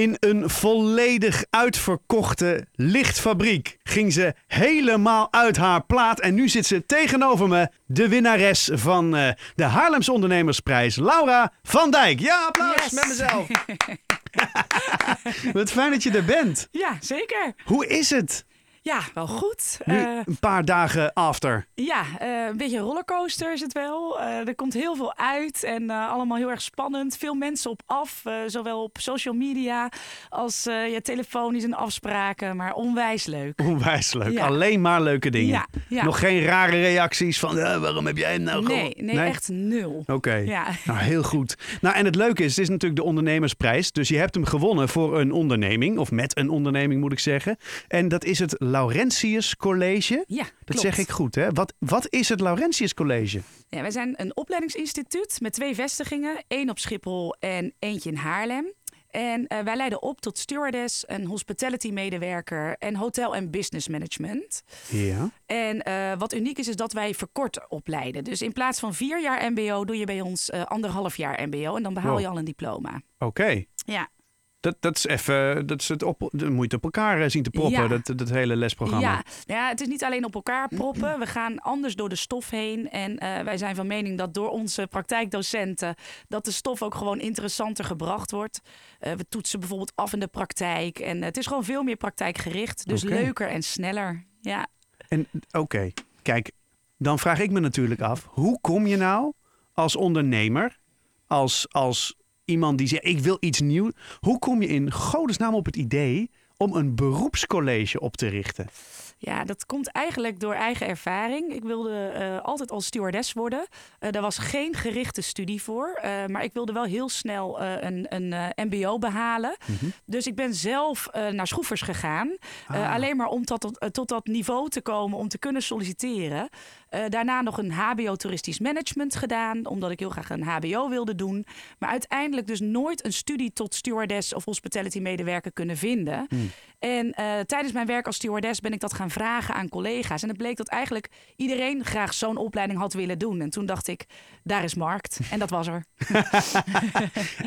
In een volledig uitverkochte lichtfabriek ging ze helemaal uit haar plaat. En nu zit ze tegenover me, de winnares van uh, de Haarlems Ondernemersprijs, Laura van Dijk. Ja, applaus Yes. met mezelf. Wat fijn dat je er bent. Ja, zeker. Hoe is het? Ja, wel goed. Nu Eh, een paar dagen after. ja, eh, een beetje een rollercoaster is het wel. Eh, er komt heel veel uit en allemaal heel erg spannend. Veel mensen op af, zowel op social media als ja, telefonisch en afspraken. Maar onwijs leuk. Onwijs leuk. Ja. Alleen maar leuke dingen. Ja, ja. Nog geen rare reacties van waarom heb jij hem nou nee, gewonnen? nee, echt nul. Oké. Ja. Nou, heel goed. Nou, en het leuke is, het is natuurlijk de ondernemersprijs. Dus je hebt hem gewonnen voor een onderneming. Of met een onderneming, moet ik zeggen. En dat is het Laurentius College. Ja, Dat zeg ik goed, hè? Wat, wat is het Laurentius College? Ja, wij zijn een opleidingsinstituut met twee vestigingen. één op Schiphol en eentje in Haarlem. En eh, wij leiden op tot stewardess, een hospitality medewerker en hotel- en business management. Ja. En eh, wat uniek is, is dat wij verkort opleiden. Dus in plaats van vier jaar MBO doe je bij ons eh, anderhalf jaar MBO en dan behaal Wow. je al een diploma. Oké. Ja, Dat, dat is even, dat is het op, dat moet je op elkaar eh, zien te proppen, Ja. dat, dat hele lesprogramma. Ja, nou ja, het is niet alleen op elkaar proppen. We gaan anders door de stof heen. En eh, wij zijn van mening dat door onze praktijkdocenten... dat de stof ook gewoon interessanter gebracht wordt. Eh, we toetsen bijvoorbeeld af in de praktijk. En het is gewoon veel meer praktijkgericht. Dus leuker en sneller. Ja. En oké, kijk, dan vraag ik me natuurlijk af, hoe kom je nou als ondernemer, als, als iemand die zegt, ik wil iets nieuws, hoe kom je in godesnaam op het idee om een beroepscollege op te richten? Ja, dat komt eigenlijk door eigen ervaring. Ik wilde eh, altijd als stewardess worden. Eh daar was geen gerichte studie voor. eh, maar ik wilde wel heel snel een, een MBO behalen. Dus ik ben zelf naar schroefers gegaan. Ah. alleen maar om tot, tot, tot dat niveau te komen om te kunnen solliciteren. Eh, daarna nog een HBO toeristisch management gedaan. Omdat ik heel graag een HBO wilde doen. Maar uiteindelijk dus nooit een studie tot stewardess of hospitality medewerker kunnen vinden. En eh, tijdens mijn werk als stewardess ben ik dat gaan vragen aan collega's. En het bleek dat eigenlijk iedereen graag zo'n opleiding had willen doen. En toen dacht ik, daar is markt. En dat was er.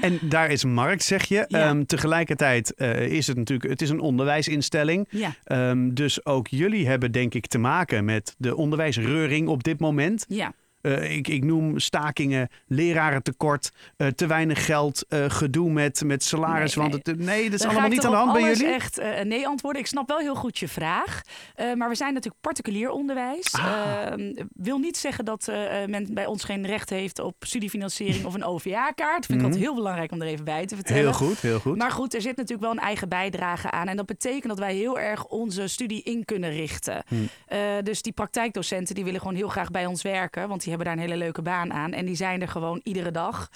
En daar is markt, zeg je. Ja. Ehm, tegelijkertijd eh, is het natuurlijk, het is een onderwijsinstelling. Ja, Ehm, dus ook jullie hebben denk ik te maken met de onderwijsreuring op dit moment. Eh, ik, ik noem stakingen, lerarentekort, eh, te weinig geld, eh, gedoe met, met salaris. Nee, want het, nee, dat is Dan allemaal niet aan de hand bij jullie. echt nee antwoorden. Ik snap wel heel goed je vraag. Maar we zijn natuurlijk particulier onderwijs. Ah. Eh, wil niet zeggen dat men bij ons geen recht heeft op studiefinanciering of een OVA-kaart. Vind ik altijd heel belangrijk om er even bij te vertellen. Mhm. Heel goed, heel goed. Maar goed, er zit natuurlijk wel een eigen bijdrage aan. En dat betekent dat wij heel erg onze studie in kunnen richten. Hm. Eh, dus die praktijkdocenten die willen gewoon heel graag bij ons werken. Want die hebben daar een hele leuke baan aan. En die zijn er gewoon iedere dag.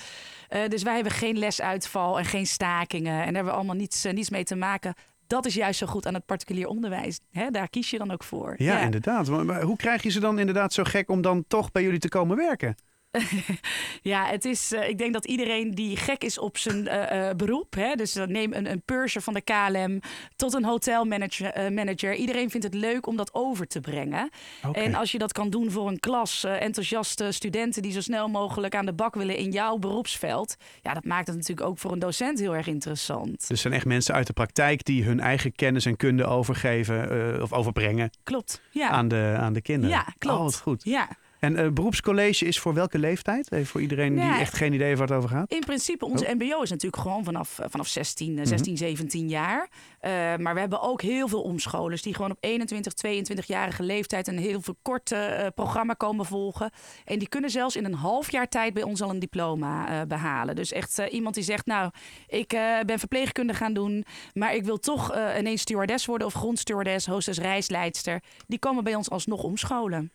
Eh, dus wij hebben geen lesuitval en geen stakingen. En daar hebben we allemaal niets, eh, niets mee te maken. Dat is juist zo goed aan het particulier onderwijs. Daar kies je dan ook voor. ja, inderdaad. Maar, maar hoe krijg je ze dan inderdaad zo gek om dan toch bij jullie te komen werken? Ja, het is, eh, ik denk dat iedereen die gek is op zijn eh, eh, beroep, hè, dus neem een, een purser van de KLM tot een hotelmanager, manager. iedereen vindt het leuk om dat over te brengen. En als je dat kan doen voor een klas enthousiaste studenten die zo snel mogelijk aan de bak willen in jouw beroepsveld, ja, dat maakt het natuurlijk ook voor een docent heel erg interessant. Dus het zijn echt mensen uit de praktijk die hun eigen kennis en kunde overgeven of overbrengen Klopt. Ja. aan, de, aan de kinderen. Ja, klopt. Oh, wat goed. Ja. En eh, beroepscollege is voor welke leeftijd? Even voor iedereen die echt geen idee heeft waar het over gaat. In principe, onze Oh. MBO is natuurlijk gewoon vanaf, eh, vanaf 16, Mhm. eh, 16 17 jaar. Eh, maar we hebben ook heel veel omscholers die gewoon op 21, 22-jarige leeftijd een heel verkort eh, programma komen volgen. En die kunnen zelfs in een half jaar tijd bij ons al een diploma eh, behalen. Dus echt iemand die zegt, nou, ik ben verpleegkunde gaan doen, maar ik wil toch ineens stewardess worden of grondstewardess, hostess, reisleidster. Die komen bij ons alsnog omscholen.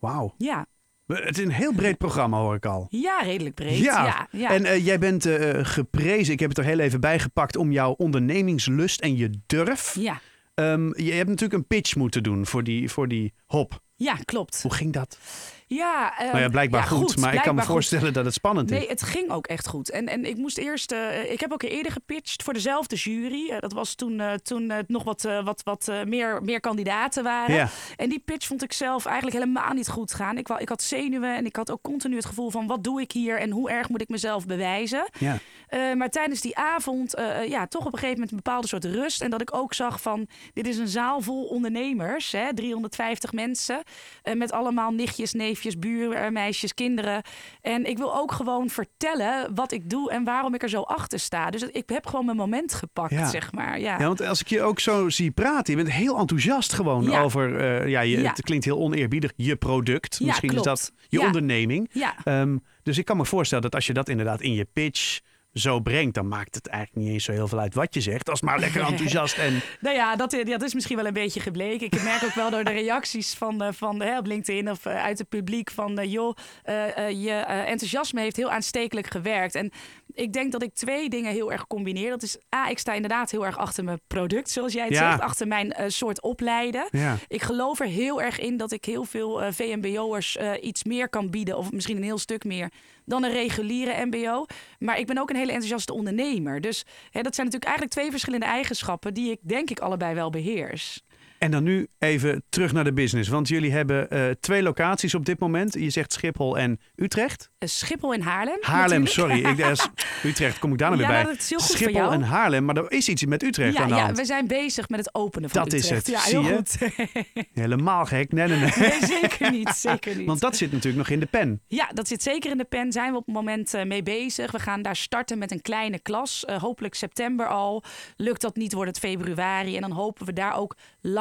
Wauw. Ja, Het is een heel breed programma, hoor ik al. ja redelijk breed. Ja, ja. En eh, jij bent eh, geprezen, ik heb het er heel even bij gepakt, om jouw ondernemingslust en je durf. ja. Ehm, je hebt natuurlijk een pitch moeten doen voor die, voor die hop. Ja, klopt. Hoe ging dat? Ja, nou ja, blijkbaar ja, goed, maar ik kan me goed. voorstellen dat het spannend is. Nee, het ging ook echt goed. En, en ik moest eerst. eh, ik heb ook eerder gepitcht voor dezelfde jury. Eh, dat was toen, eh, toen eh, nog wat, wat, wat meer, meer kandidaten waren. Ja. En die pitch vond ik zelf eigenlijk helemaal niet goed gaan. Ik, ik had zenuwen en ik had ook continu het gevoel van wat doe ik hier en hoe erg moet ik mezelf bewijzen. Ja. Eh, maar tijdens die avond, eh, ja, toch op een gegeven moment een bepaalde soort rust. En dat ik ook zag van, dit is een zaal vol ondernemers, hè, 350 mensen. eh, met allemaal nichtjes, neefjes, buurmeisjes, kinderen. En ik wil ook gewoon vertellen wat ik doe en waarom ik er zo achter sta. Dus ik heb gewoon mijn moment gepakt, Ja. zeg maar. Ja. Ja, want als ik je ook zo zie praten, je bent heel enthousiast gewoon Ja. over, eh, ja, je, het klinkt heel oneerbiedig, je product. Misschien is dat je onderneming. ja. Ehm, dus ik kan me voorstellen dat als je dat inderdaad in je pitch zo brengt, dan maakt het eigenlijk niet eens zo heel veel uit wat je zegt. Als maar lekker enthousiast en Nou ja, dat, dat is misschien wel een beetje gebleken. Ik merk ook wel door de reacties van, eh, van hè, op LinkedIn of eh, uit het publiek van... eh, joh, eh, eh, je eh, enthousiasme heeft heel aanstekelijk gewerkt. En ik denk dat ik twee dingen heel erg combineer. Dat is A, ik sta inderdaad heel erg achter mijn product, zoals jij het Ja. zegt. Achter mijn eh, soort opleiden. ja. Ik geloof er heel erg in dat ik heel veel eh, VMBO'ers eh, iets meer kan bieden. Of misschien een heel stuk meer dan een reguliere MBO. Maar ik ben ook een hele enthousiaste ondernemer. Dus hè, dat zijn natuurlijk eigenlijk twee verschillende eigenschappen die ik denk ik allebei wel beheers. En dan nu even terug naar de business. Want jullie hebben eh, twee locaties op dit moment. Je zegt Schiphol en Utrecht. Eh, Schiphol in Haarlem. Haarlem, natuurlijk. sorry. Ik, eh, Utrecht kom ik daar Ja, weer bij. nou, dat is heel goed voor Schiphol jou. en Haarlem. Maar er is iets met Utrecht Ja, aan de ja, we zijn bezig met het openen van Dat is Utrecht. het, Ja, zie heel je? goed. Helemaal gek. Nee, nee, nee. nee, zeker niet. Zeker niet. Want dat zit natuurlijk nog in de pen. Ja, dat zit zeker in de pen. Zijn we op het moment mee bezig. We gaan daar starten met een kleine klas. Hopelijk september al. Lukt dat niet, wordt het februari. En dan hopen we daar ook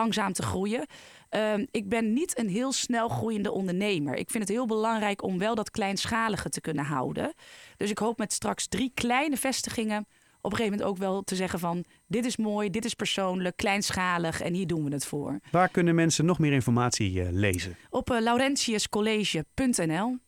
langzaam te groeien. Ehm, ik ben niet een heel snel groeiende ondernemer. Ik vind het heel belangrijk om wel dat kleinschalige te kunnen houden. Dus ik hoop met straks drie kleine vestigingen op een gegeven moment ook wel te zeggen van... dit is mooi, dit is persoonlijk, kleinschalig en hier doen we het voor. Waar kunnen mensen nog meer informatie eh, lezen? Op uh, laurentiuscollege.nl